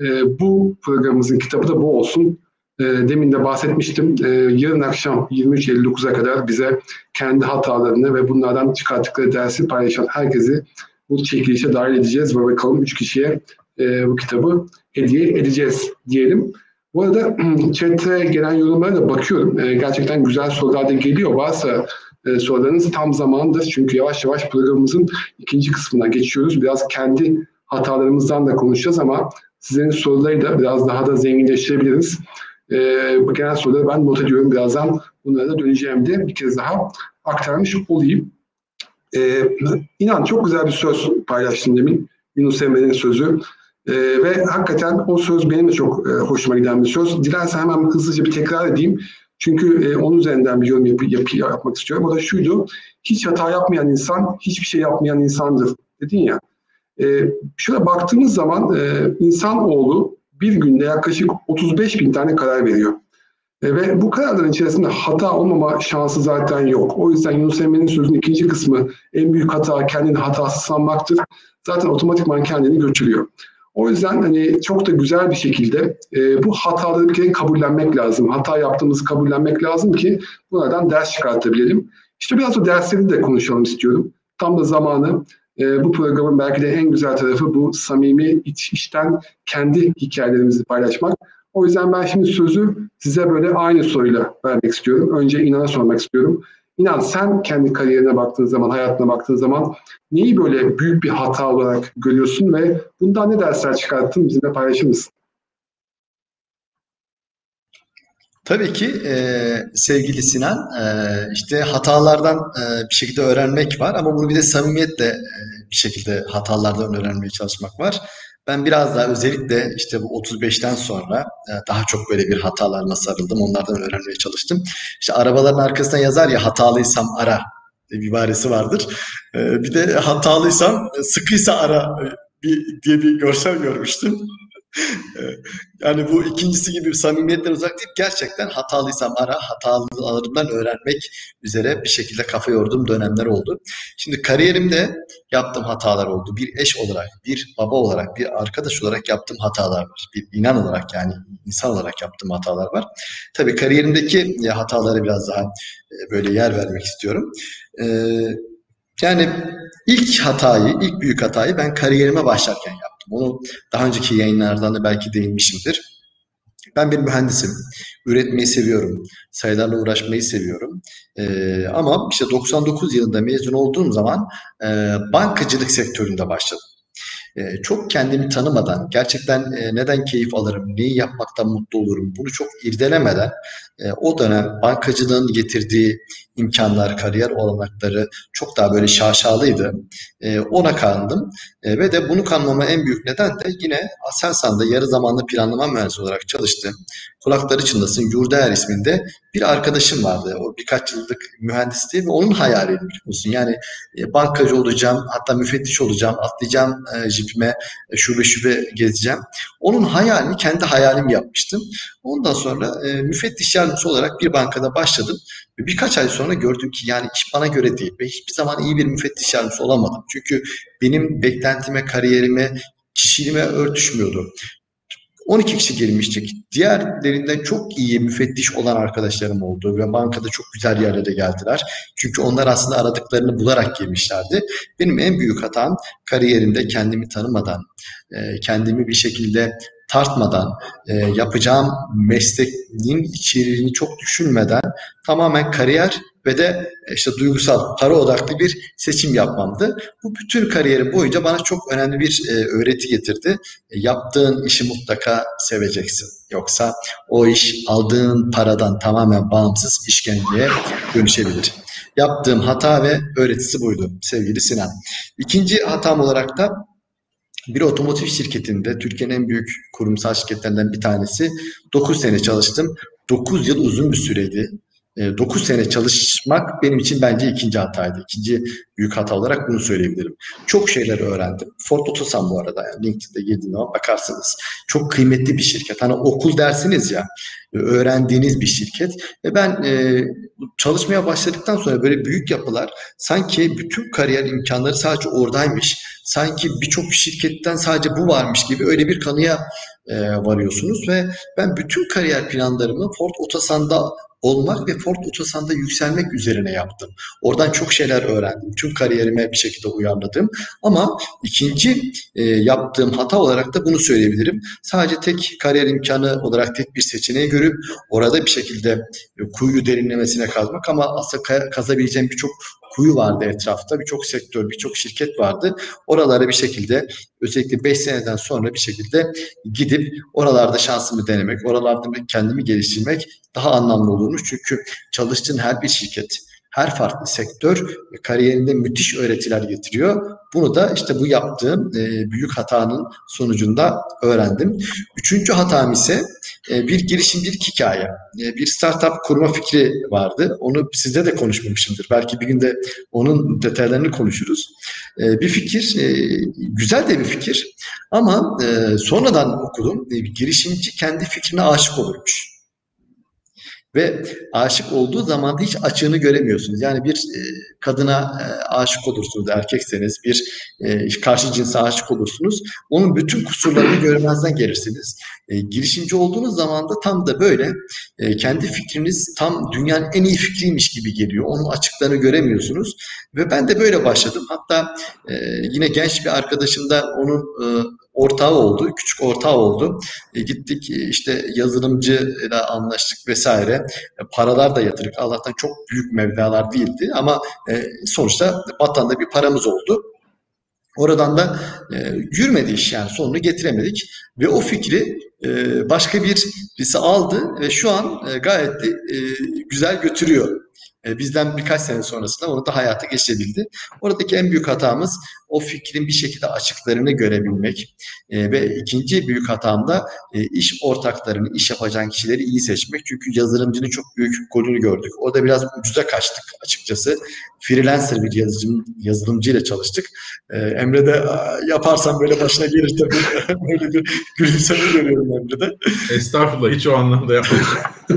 e, bu programımızın kitabı da bu olsun. demin de bahsetmiştim. yarın akşam 23.59'a kadar bize kendi hatalarını ve bunlardan çıkarttıkları dersi paylaşan herkesi bu çekilişe dahil edeceğiz ve bakalım 3 kişiye e, bu kitabı hediye edeceğiz diyelim. Bu arada chat'e gelen yorumlara da bakıyorum. E, gerçekten güzel sorular da geliyor. Varsa e, sorularınız tam zamandır. Çünkü yavaş yavaş programımızın ikinci kısmına geçiyoruz. Biraz kendi hatalarımızdan da konuşacağız ama sizlerin soruları da biraz daha da zenginleştirebiliriz. E, bu genel soruları ben not ediyorum birazdan. Bunlara da döneceğim diye bir kez daha aktarmış olayım. E, inan çok güzel bir söz paylaştın demin. Yunus Emre'nin sözü. E, ve hakikaten o söz benim de çok e, hoşuma giden bir söz. Dilersen hemen hızlıca bir tekrar edeyim. Çünkü e, onun üzerinden bir yorum yap, yap, yapmak istiyorum. O da şuydu. Hiç hata yapmayan insan, hiçbir şey yapmayan insandır dedin ya. E, şöyle baktığımız zaman e, insanoğlu bir günde yaklaşık 35 bin tane karar veriyor. E, ve bu kararların içerisinde hata olmama şansı zaten yok. O yüzden Yunus Emre'nin sözünün ikinci kısmı en büyük hata kendini hatasız sanmaktır. Zaten otomatikman kendini götürüyor. O yüzden hani çok da güzel bir şekilde e, bu hataları kabullenmek lazım. Hata yaptığımızı kabullenmek lazım ki bunlardan ders çıkartabilelim. İşte biraz o dersleri de konuşalım istiyorum. Tam da zamanı e, bu programın belki de en güzel tarafı bu samimi iç içten kendi hikayelerimizi paylaşmak. O yüzden ben şimdi sözü size böyle aynı soruyla vermek istiyorum. Önce İnan'a sormak istiyorum. İnan sen kendi kariyerine baktığın zaman, hayatına baktığın zaman neyi böyle büyük bir hata olarak görüyorsun ve bundan ne dersler çıkarttın bizimle paylaşır mısın? Tabii ki e, sevgili Sinan, e, işte hatalardan e, bir şekilde öğrenmek var ama bunu bir de samimiyetle e, bir şekilde hatalardan öğrenmeye çalışmak var. Ben biraz daha özellikle işte bu 35'ten sonra e, daha çok böyle bir hatalarına sarıldım. Onlardan öğrenmeye çalıştım. İşte arabaların arkasına yazar ya hatalıysam ara bir ibaresi vardır. E, bir de hatalıysam sıkıysa ara e, diye bir görsel görmüştüm. Yani bu ikincisi gibi samimiyetten uzak değil. Gerçekten hatalıysam ara, hatalarımdan öğrenmek üzere bir şekilde kafa yorduğum dönemler oldu. Şimdi kariyerimde yaptığım hatalar oldu. Bir eş olarak, bir baba olarak, bir arkadaş olarak yaptığım hatalar var. Bir inan olarak yani insan olarak yaptığım hatalar var. Tabii kariyerimdeki hatalara biraz daha böyle yer vermek istiyorum. Yani ilk hatayı, ilk büyük hatayı ben kariyerime başlarken yaptım. Bunu daha önceki yayınlardan da belki değinmişimdir. Ben bir mühendisim. Üretmeyi seviyorum. Sayılarla uğraşmayı seviyorum. Ee, ama işte 99 yılında mezun olduğum zaman e, bankacılık sektöründe başladım. E, çok kendimi tanımadan, gerçekten e, neden keyif alırım, neyi yapmaktan mutlu olurum bunu çok irdelemeden e, o dönem bankacılığın getirdiği imkanlar, kariyer olanakları çok daha böyle şaşalıydı. E, ona kandım e, ve de bunu kanmama en büyük neden de yine Aselsan'da yarı zamanlı planlama mühendisi olarak çalıştım. Kulakları çınlasın Yurdaer isminde bir arkadaşım vardı. O birkaç yıllık mühendisti ve onun biliyor musun? Yani e, bankacı olacağım, hatta müfettiş olacağım, atlayacağım e, jipime, e, şube şube gezeceğim. Onun hayalini kendi hayalim yapmıştım. Ondan sonra e, müfettiş yardımcısı olarak bir bankada başladım. Birkaç ay sonra gördüm ki yani iş bana göre değil ve hiçbir zaman iyi bir müfettiş yardımcısı olamadım. Çünkü benim beklentime, kariyerime, kişiliğime örtüşmüyordu. 12 kişi girmiştik. Diğerlerinden çok iyi müfettiş olan arkadaşlarım oldu ve bankada çok güzel yerlere geldiler. Çünkü onlar aslında aradıklarını bularak girmişlerdi. Benim en büyük hatam kariyerimde kendimi tanımadan, kendimi bir şekilde tartmadan, e, yapacağım mesleğin içeriğini çok düşünmeden tamamen kariyer ve de e, işte duygusal, para odaklı bir seçim yapmamdı. Bu bütün kariyerim boyunca bana çok önemli bir e, öğreti getirdi. E, yaptığın işi mutlaka seveceksin. Yoksa o iş aldığın paradan tamamen bağımsız işkenceye dönüşebilir. Yaptığım hata ve öğretisi buydu sevgili Sinan. İkinci hatam olarak da bir otomotiv şirketinde Türkiye'nin en büyük kurumsal şirketlerinden bir tanesi 9 sene çalıştım. 9 yıl uzun bir süreydi. 9 sene çalışmak benim için bence ikinci hataydı. İkinci büyük hata olarak bunu söyleyebilirim. Çok şeyler öğrendim. Ford Otosan bu arada yani LinkedIn'de girdiğinde bakarsınız. Çok kıymetli bir şirket. Hani okul dersiniz ya öğrendiğiniz bir şirket. Ve ben e, çalışmaya başladıktan sonra böyle büyük yapılar sanki bütün kariyer imkanları sadece oradaymış. Sanki birçok şirketten sadece bu varmış gibi öyle bir kanıya e, varıyorsunuz ve ben bütün kariyer planlarımı Ford Otosan'da olmak ve Ford Otosan'da yükselmek üzerine yaptım. Oradan çok şeyler öğrendim. Tüm kariyerime bir şekilde uyarladım. Ama ikinci e, yaptığım hata olarak da bunu söyleyebilirim. Sadece tek kariyer imkanı olarak tek bir seçeneği görüp orada bir şekilde e, kuyu derinlemesine kazmak ama aslında kazabileceğim birçok kuyu vardı etrafta. Birçok sektör, birçok şirket vardı. Oralara bir şekilde özellikle 5 seneden sonra bir şekilde gidip oralarda şansımı denemek, oralarda kendimi geliştirmek daha anlamlı olurmuş. Çünkü çalıştığın her bir şirket, her farklı sektör kariyerinde müthiş öğretiler getiriyor. Bunu da işte bu yaptığım e, büyük hatanın sonucunda öğrendim. Üçüncü hatam ise e, bir hikaye. E, bir startup kurma fikri vardı. Onu sizde de konuşmamışımdır. Belki bir günde onun detaylarını konuşuruz. E, bir fikir, e, güzel de bir fikir. Ama e, sonradan okudum. E, girişimci kendi fikrine aşık olurmuş. Ve aşık olduğu zaman hiç açığını göremiyorsunuz. Yani bir e, kadına e, aşık olursunuz erkekseniz, bir e, karşı cinse aşık olursunuz. Onun bütün kusurlarını görmezden gelirsiniz. E, girişimci olduğunuz zaman da tam da böyle kendi fikriniz tam dünyanın en iyi fikriymiş gibi geliyor. Onun açıklarını göremiyorsunuz. Ve ben de böyle başladım. Hatta yine genç bir arkadaşım da onun ortağı oldu, küçük ortağı oldu. E, gittik e, işte yazılımcıyla anlaştık vesaire. E, paralar da yatırdık. Allah'tan çok büyük mevdalar değildi ama e, sonuçta batanda bir paramız oldu. Oradan da e, yürümedi iş yani sonunu getiremedik ve o fikri e, başka bir birisi aldı ve şu an e, gayet de e, güzel götürüyor. E, bizden birkaç sene sonrasında onu da hayata geçirebildi. Oradaki en büyük hatamız o fikrin bir şekilde açıklarını görebilmek. E, ve ikinci büyük hatam da e, iş ortaklarını, iş yapacağın kişileri iyi seçmek. Çünkü yazılımcının çok büyük golünü gördük. O da biraz ucuza kaçtık açıkçası. Freelancer bir yazılım, yazılımcıyla çalıştık. Emre de yaparsan böyle başına gelir tabii. böyle bir gülümseme görüyorum Emre'de. Estağfurullah hiç o anlamda yapmadım.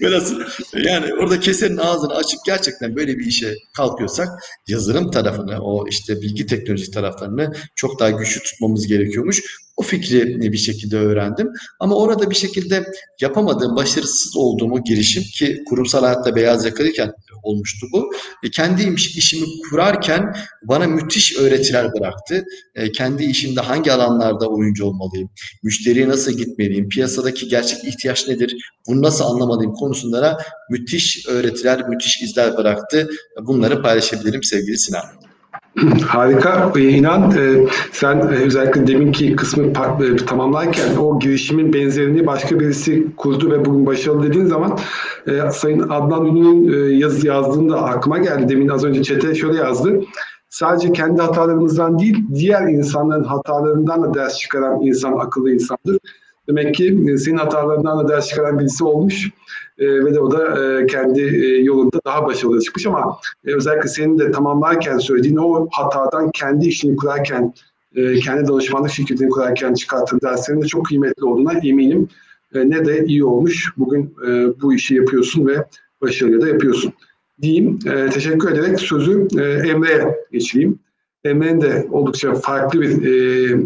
Biraz yani orada kesenin ağzını açıp gerçekten böyle bir işe kalkıyorsak yazılım tarafını, o işte bilgi teknoloji taraflarını çok daha güçlü tutmamız gerekiyormuş. O fikri bir şekilde öğrendim. Ama orada bir şekilde yapamadığım, başarısız olduğumu girişim ki kurumsal hayatta beyaz yakalıyken olmuştu bu. E, kendi işimi kurarken bana müthiş öğretiler bıraktı. E, kendi işimde hangi alanlarda oyuncu olmalıyım, müşteriye nasıl gitmeliyim, piyasadaki gerçek ihtiyaç nedir, bunu nasıl anlamalıyım konusunda müthiş öğretiler, müthiş izler bıraktı. Bunları paylaşabilirim sevgili Sinan. Harika. Ee, inan e, sen e, özellikle deminki kısmı e, tamamlarken o girişimin benzerini başka birisi kurdu ve bugün başarılı dediğin zaman Sayın Adnan Ünlü'nün yazı yazdığında aklıma geldi. Demin az önce çete şöyle yazdı. Sadece kendi hatalarımızdan değil, diğer insanların hatalarından da ders çıkaran insan akıllı insandır. Demek ki senin hatalarından da ders çıkaran birisi olmuş e, ve de o da e, kendi e, yolunda daha başarılı çıkmış ama e, özellikle senin de tamamlarken söylediğin o hatadan kendi işini kurarken, e, kendi danışmanlık şirketini kurarken çıkarttığın derslerin de çok kıymetli olduğuna eminim. E, ne de iyi olmuş. Bugün e, bu işi yapıyorsun ve başarılı da yapıyorsun. Diyeyim. E, teşekkür ederek sözü e, Emre'ye geçeyim. Emre'nin de oldukça farklı bir e,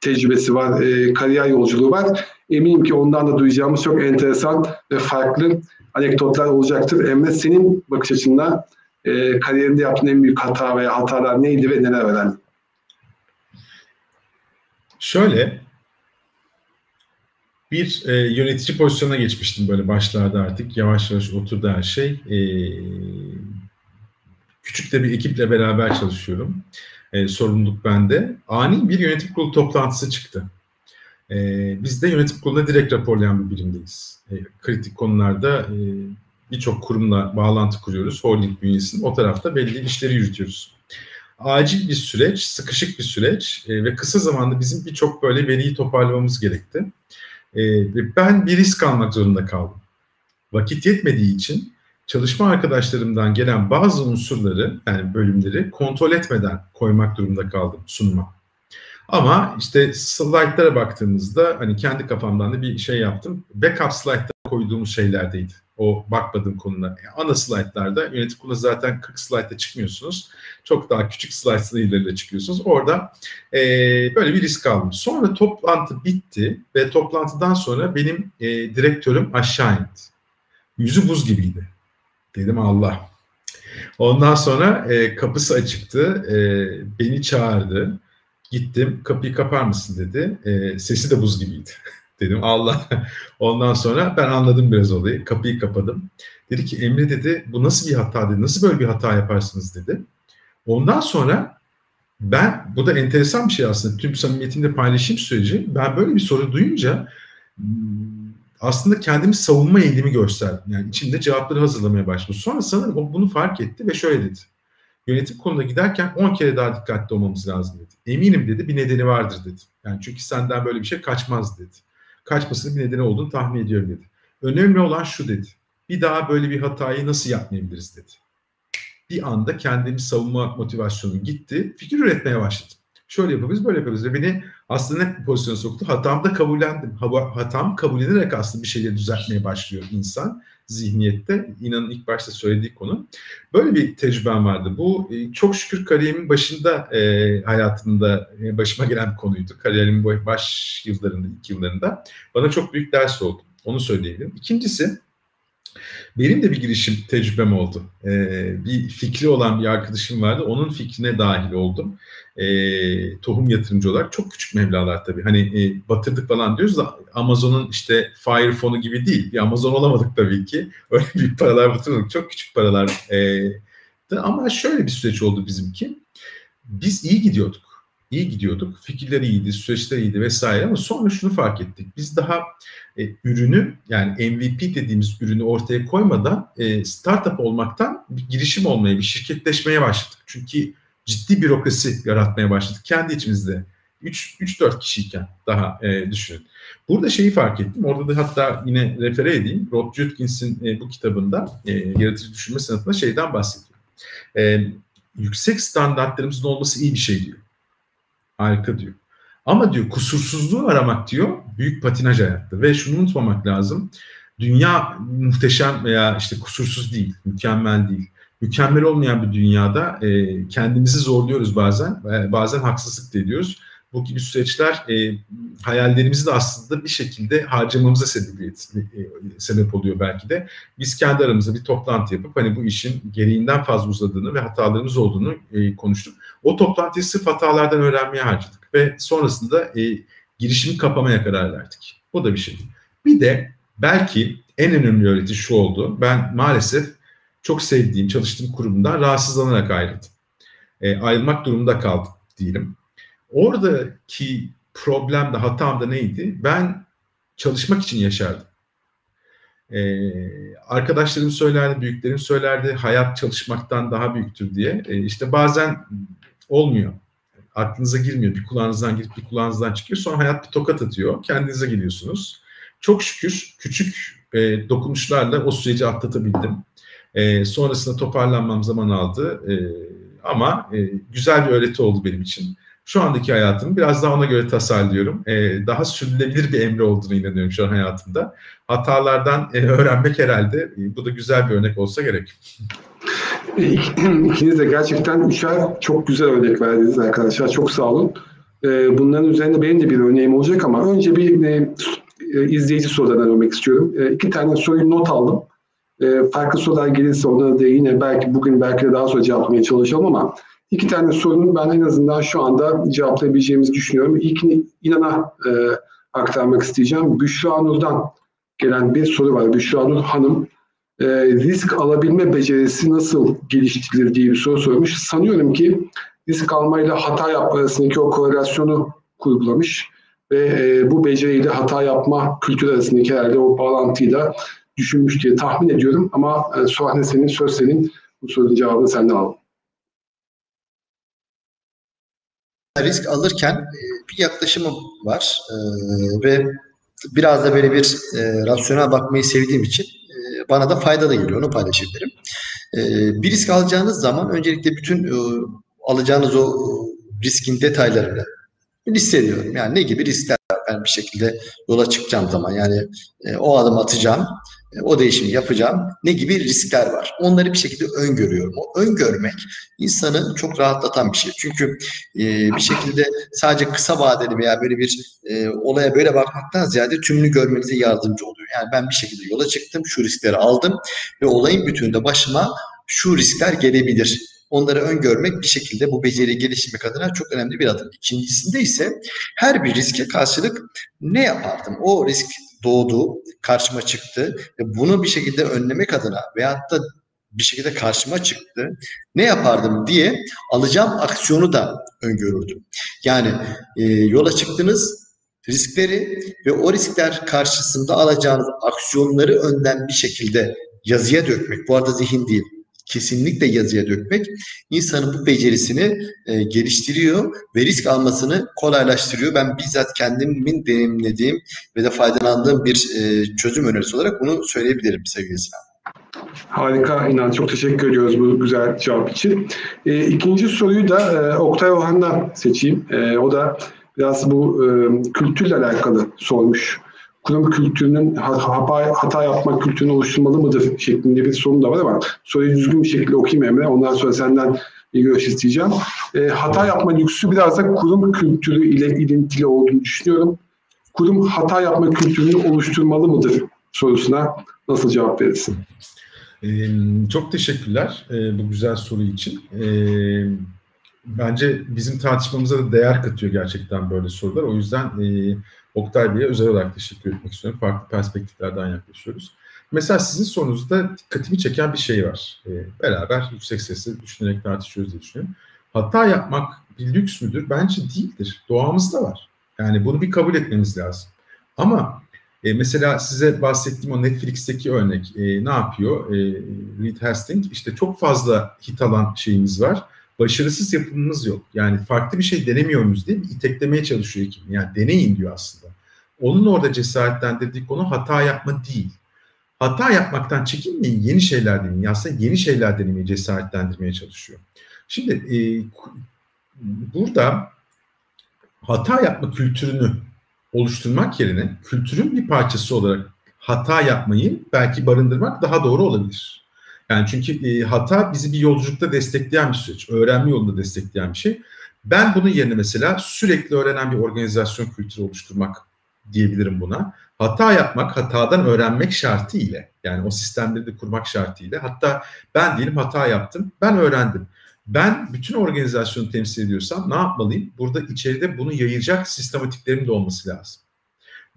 tecrübesi var, e, kariyer yolculuğu var. Eminim ki ondan da duyacağımız çok enteresan ve farklı anekdotlar olacaktır. Emre senin bakış açında e, kariyerinde yaptığın en büyük hata veya hatalar neydi ve neler öğrendin? Şöyle, bir e, yönetici pozisyonuna geçmiştim böyle başlarda artık. Yavaş yavaş oturdu her şey. E, küçük de bir ekiple beraber çalışıyorum e, sorumluluk bende. Ani bir yönetim kurulu toplantısı çıktı. E, biz de yönetim kuruluna direkt raporlayan bir birimdeyiz. E, kritik konularda e, birçok kurumla bağlantı kuruyoruz. Holding bünyesinde o tarafta belli işleri yürütüyoruz. Acil bir süreç, sıkışık bir süreç e, ve kısa zamanda bizim birçok böyle veriyi toparlamamız gerekti. E, ben bir risk almak zorunda kaldım. Vakit yetmediği için çalışma arkadaşlarımdan gelen bazı unsurları yani bölümleri kontrol etmeden koymak durumunda kaldım sunuma. Ama işte slaytlara baktığımızda hani kendi kafamdan da bir şey yaptım. Backup slaytlara koyduğumuz şeylerdeydi. O bakmadığım konular. Yani ana slaytlarda yönetim kurulu zaten 40 slaytta çıkmıyorsunuz. Çok daha küçük slaytlarıyla çıkıyorsunuz. Orada e, böyle bir risk aldım. Sonra toplantı bitti ve toplantıdan sonra benim e, direktörüm aşağı indi. Yüzü buz gibiydi. Dedim Allah. Ondan sonra e, kapısı açıktı. E, beni çağırdı. Gittim. Kapıyı kapar mısın dedi. E, sesi de buz gibiydi. Dedim Allah. Ondan sonra ben anladım biraz olayı. Kapıyı kapadım. Dedi ki Emre dedi bu nasıl bir hata dedi. Nasıl böyle bir hata yaparsınız dedi. Ondan sonra ben bu da enteresan bir şey aslında. Tüm samimiyetimde paylaşayım süreci. Ben böyle bir soru duyunca aslında kendimi savunma eğilimi gösterdim. Yani içimde cevapları hazırlamaya başladım. Sonra sanırım o bunu fark etti ve şöyle dedi. Yönetim konuda giderken 10 kere daha dikkatli olmamız lazım dedi. Eminim dedi bir nedeni vardır dedi. Yani çünkü senden böyle bir şey kaçmaz dedi. Kaçmasının bir nedeni olduğunu tahmin ediyorum dedi. Önemli olan şu dedi. Bir daha böyle bir hatayı nasıl yapmayabiliriz dedi. Bir anda kendimi savunma motivasyonu gitti. Fikir üretmeye başladım. Şöyle yapabiliriz, böyle yapabiliriz. Ve beni aslında ne pozisyona soktu? Hatamda kabullendim. Hatam kabullenerek aslında bir şeyleri düzeltmeye başlıyor insan zihniyette. İnanın ilk başta söylediği konu. Böyle bir tecrübem vardı. Bu e, çok şükür kariyerimin başında e, hayatımda e, başıma gelen bir konuydu. Kariyerimin baş yıllarında, ilk yıllarında. Bana çok büyük ders oldu. Onu söyleyebilirim. İkincisi benim de bir girişim tecrübem oldu. Ee, bir fikri olan bir arkadaşım vardı. Onun fikrine dahil oldum. Ee, tohum yatırımcı olarak. Çok küçük meblalar tabii. Hani e, batırdık falan diyoruz da Amazon'un işte Fire fonu gibi değil. Bir Amazon olamadık tabii ki. Öyle büyük paralar batırmadık. Çok küçük paralar. E, ama şöyle bir süreç oldu bizimki. Biz iyi gidiyorduk iyi gidiyorduk. Fikirler iyiydi, süreçler iyiydi vesaire ama sonra şunu fark ettik. Biz daha e, ürünü yani MVP dediğimiz ürünü ortaya koymadan e, startup olmaktan bir girişim olmaya, bir şirketleşmeye başladık. Çünkü ciddi bürokrasi yaratmaya başladık kendi içimizde. 3-4 kişiyken daha e, düşünün. Burada şeyi fark ettim. Orada da hatta yine refere edeyim. Rob Judkins'in e, bu kitabında e, Yaratıcı Düşünme Sanatı'nda şeyden bahsediyor. E, yüksek standartlarımızın olması iyi bir şey diyor. Harika diyor. Ama diyor kusursuzluğu aramak diyor büyük patinaj hayatta. Ve şunu unutmamak lazım. Dünya muhteşem veya işte kusursuz değil, mükemmel değil. Mükemmel olmayan bir dünyada e, kendimizi zorluyoruz bazen, e, bazen haksızlık da ediyoruz. Bu gibi süreçler e, hayallerimizi de aslında bir şekilde harcamamıza sebebiyet, e, sebep oluyor belki de. Biz kendi aramızda bir toplantı yapıp hani bu işin gereğinden fazla uzadığını ve hatalarımız olduğunu e, konuştuk. O toplantıyı sırf hatalardan öğrenmeye harcadık ve sonrasında e, girişimi kapamaya karar verdik. Bu da bir şey. Bir de belki en önemli öğreti şu oldu. Ben maalesef çok sevdiğim, çalıştığım kurumdan rahatsızlanarak ayrıldım. E, ayrılmak durumunda kaldım diyelim. Oradaki problem de hatam da neydi? Ben çalışmak için yaşardım. Ee, arkadaşlarım söylerdi, büyüklerim söylerdi hayat çalışmaktan daha büyüktür diye. Ee, işte bazen olmuyor. Aklınıza girmiyor. Bir kulağınızdan girip bir kulağınızdan çıkıyor. Sonra hayat bir tokat atıyor. Kendinize geliyorsunuz. Çok şükür küçük e, dokunuşlarla o süreci atlatabildim. E, sonrasında toparlanmam zaman aldı. E, ama e, güzel bir öğreti oldu benim için şu andaki hayatımı biraz daha ona göre tasarlıyorum. Ee, daha sürdürülebilir bir emri olduğunu inanıyorum şu an hayatımda. Hatalardan e, öğrenmek herhalde e, bu da güzel bir örnek olsa gerek. İkiniz de gerçekten üçer çok güzel örnek verdiniz arkadaşlar. Çok sağ olun. Ee, bunların üzerinde benim de bir örneğim olacak ama önce bir e, e izleyici sorulardan örmek istiyorum. E, iki tane soruyu not aldım. E, farklı sorular gelirse onları da yine belki bugün belki de daha sonra cevaplamaya çalışalım ama İki tane sorunu ben en azından şu anda cevaplayabileceğimizi düşünüyorum. İlkini İnan'a e, aktarmak isteyeceğim. Büşra Nur'dan gelen bir soru var. Büşra Nur Hanım e, risk alabilme becerisi nasıl geliştirilir diye bir soru sormuş. Sanıyorum ki risk almayla hata yapma arasındaki o korelasyonu kurgulamış ve e, bu beceriyle hata yapma kültürü arasındaki herhalde o bağlantıyı da düşünmüş diye tahmin ediyorum. Ama e, Suhane senin, söz senin. Bu sorunun cevabını senden alalım. Risk alırken e, bir yaklaşımım var e, ve biraz da böyle bir e, rasyonel bakmayı sevdiğim için bana da fayda da geliyor onu paylaşabilirim. Bir risk alacağınız zaman öncelikle bütün alacağınız o riskin detaylarını listeliyorum. Yani ne gibi riskler ben bir şekilde yola çıkacağım zaman yani o adım atacağım o değişimi yapacağım. Ne gibi riskler var? Onları bir şekilde öngörüyorum. O öngörmek insanı çok rahatlatan bir şey. Çünkü e, bir şekilde sadece kısa vadeli veya böyle bir e, olaya böyle bakmaktan ziyade tümünü görmenize yardımcı oluyor. Yani ben bir şekilde yola çıktım, şu riskleri aldım ve olayın bütününde başıma şu riskler gelebilir. Onları öngörmek bir şekilde bu beceri geliştirmek adına çok önemli bir adım. İkincisinde ise her bir riske karşılık ne yapardım? O risk doğdu, karşıma çıktı ve bunu bir şekilde önlemek adına veyahut da bir şekilde karşıma çıktı. Ne yapardım diye alacağım aksiyonu da öngörürdüm. Yani e, yola çıktınız riskleri ve o riskler karşısında alacağınız aksiyonları önden bir şekilde yazıya dökmek. Bu arada zihin değil kesinlikle yazıya dökmek insanın bu becerisini e, geliştiriyor ve risk almasını kolaylaştırıyor. Ben bizzat kendimin deneyimlediğim ve de faydalandığım bir e, çözüm önerisi olarak bunu söyleyebilirim sevgili Sinan. Harika İnan. Çok teşekkür ediyoruz bu güzel cevap için. E, ikinci soruyu da e, Oktay Orhan'dan seçeyim. E, o da biraz bu e, kültürle alakalı sormuş. Kurum kültürünün hata, hata yapma kültürünü oluşturmalı mıdır şeklinde bir sorun da var ama soruyu düzgün bir şekilde okuyayım Emre. Ondan sonra senden bir görüş isteyeceğim. E, hata yapma lüksü biraz da kurum kültürü ile ilintili olduğunu düşünüyorum. Kurum hata yapma kültürünü oluşturmalı mıdır sorusuna nasıl cevap verirsin? Ee, çok teşekkürler e, bu güzel soru için. E, bence bizim tartışmamıza da değer katıyor gerçekten böyle sorular. O yüzden e, Oktay Bey'e özel olarak teşekkür etmek istiyorum. Farklı perspektiflerden yaklaşıyoruz. Mesela sizin sorunuzda dikkatimi çeken bir şey var. E, beraber yüksek sesle düşünerek tartışıyoruz diye düşünüyorum. Hata yapmak bir lüks müdür? Bence değildir. Doğamızda var. Yani bunu bir kabul etmemiz lazım. Ama e, mesela size bahsettiğim o Netflix'teki örnek e, ne yapıyor? E, Reed Hastings işte çok fazla hit alan şeyimiz var. Başarısız yapımımız yok. Yani farklı bir şey denemiyor muyuz diye iteklemeye çalışıyor ekibim. Yani deneyin diyor aslında. Onun orada cesaretlendirdiği konu hata yapma değil. Hata yapmaktan çekinmeyin, yeni şeyler deneyin. Aslında yeni şeyler denemeyi cesaretlendirmeye çalışıyor. Şimdi e, burada hata yapma kültürünü oluşturmak yerine kültürün bir parçası olarak hata yapmayı belki barındırmak daha doğru olabilir. Yani çünkü e, hata bizi bir yolculukta destekleyen bir süreç, öğrenme yolunda destekleyen bir şey. Ben bunun yerine mesela sürekli öğrenen bir organizasyon kültürü oluşturmak diyebilirim buna. Hata yapmak, hatadan öğrenmek şartı ile yani o sistemleri de kurmak şartı ile hatta ben diyelim hata yaptım, ben öğrendim. Ben bütün organizasyonu temsil ediyorsam ne yapmalıyım? Burada içeride bunu yayacak sistematiklerim de olması lazım.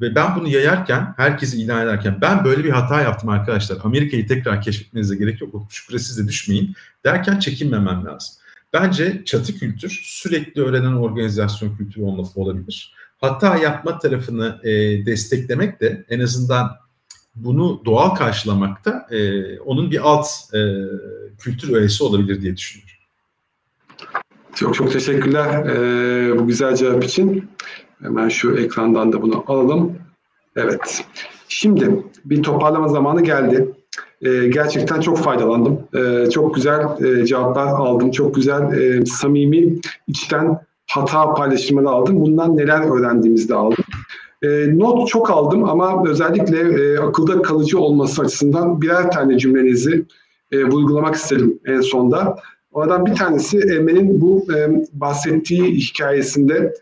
Ve ben bunu yayarken, herkesi ilan ederken ben böyle bir hata yaptım arkadaşlar. Amerika'yı tekrar keşfetmenize gerek yok. O şükre siz de düşmeyin derken çekinmemem lazım. Bence çatı kültür sürekli öğrenen organizasyon kültürü olabilir. Hata yapma tarafını e, desteklemek de en azından bunu doğal karşılamakta e, onun bir alt e, kültür öğesi olabilir diye düşünüyorum. Çok çok teşekkürler e, bu güzel cevap için. Hemen şu ekrandan da bunu alalım. Evet. Şimdi bir toparlama zamanı geldi. E, gerçekten çok faydalandım. E, çok güzel e, cevaplar aldım. Çok güzel, e, samimi, içten hata paylaşımları aldım. Bundan neler öğrendiğimizi de aldım. E, not çok aldım ama özellikle e, akılda kalıcı olması açısından birer tane cümlenizi e, vurgulamak istedim en sonda. Oradan bir tanesi Emre'nin bu e, bahsettiği hikayesinde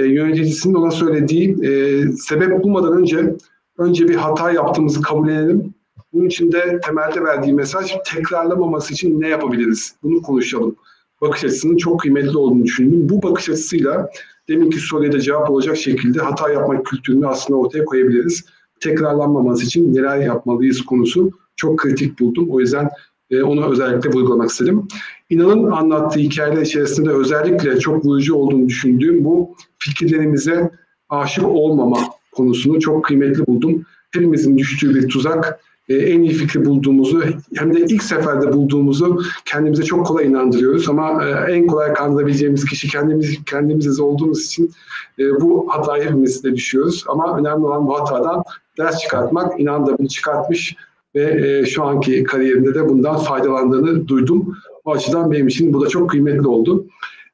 e, yöneticisinin ona söylediği e, sebep bulmadan önce önce bir hata yaptığımızı kabul edelim. Bunun için de temelde verdiği mesaj tekrarlamaması için ne yapabiliriz? Bunu konuşalım. Bakış açısının çok kıymetli olduğunu düşündüm. Bu bakış açısıyla deminki soruya da cevap olacak şekilde hata yapmak kültürünü aslında ortaya koyabiliriz. Tekrarlanmaması için neler yapmalıyız konusu çok kritik buldum. O yüzden e, onu özellikle vurgulamak istedim. İnanın anlattığı hikayeler içerisinde özellikle çok vurucu olduğunu düşündüğüm bu fikirlerimize aşık olmama konusunu çok kıymetli buldum. Hepimizin düştüğü bir tuzak. Ee, en iyi fikri bulduğumuzu hem de ilk seferde bulduğumuzu kendimize çok kolay inandırıyoruz ama e, en kolay kandırabileceğimiz kişi kendimiz kendimiziz olduğumuz için e, bu hataya hepimiz de düşüyoruz. Ama önemli olan bu hatadan ders çıkartmak. İnan da bunu çıkartmış ve e, şu anki kariyerinde de bundan faydalandığını duydum. O açıdan benim için bu da çok kıymetli oldu.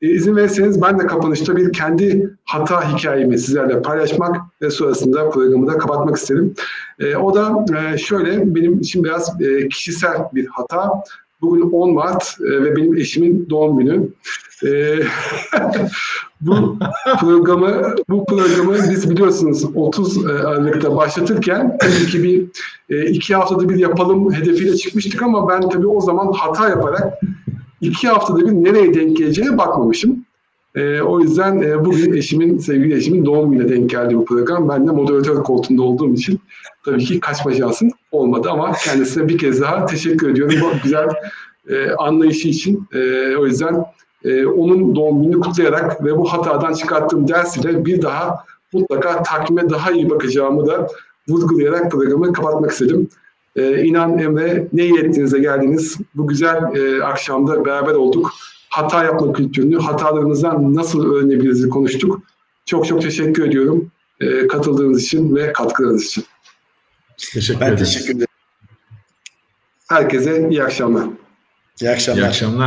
E, izin verirseniz ben de kapanışta bir kendi hata hikayemi sizlerle paylaşmak ve sonrasında programı da kapatmak isterim. E, o da e, şöyle, benim için biraz e, kişisel bir hata. Bugün 10 Mart e, ve benim eşimin doğum günü. E, bu programı bu programı biz biliyorsunuz 30 e, Aralık'ta başlatırken tabii ki bir e, iki haftada bir yapalım hedefiyle çıkmıştık ama ben tabii o zaman hata yaparak iki haftada bir nereye denk geleceğine bakmamışım. E, o yüzden e, bugün eşimin, sevgili eşimin doğum gününe denk geldi bu program. Ben de moderatör koltuğunda olduğum için tabii ki kaçma şansım olmadı ama kendisine bir kez daha teşekkür ediyorum bu güzel e, anlayışı için. E, o yüzden e, onun doğum gününü kutlayarak ve bu hatadan çıkarttığım ders ile bir daha mutlaka takvime daha iyi bakacağımı da vurgulayarak programı kapatmak istedim. Ee, inan Emre ne iyi ettiğinize geldiniz. Bu güzel e, akşamda beraber olduk. Hata yapma kültürünü, hatalarımızdan nasıl öğrenebiliriz konuştuk. Çok çok teşekkür ediyorum e, katıldığınız için ve katkılarınız için. Teşekkür ben teşekkür ederim. Herkese iyi akşamlar. İyi akşamlar. İyi akşamlar.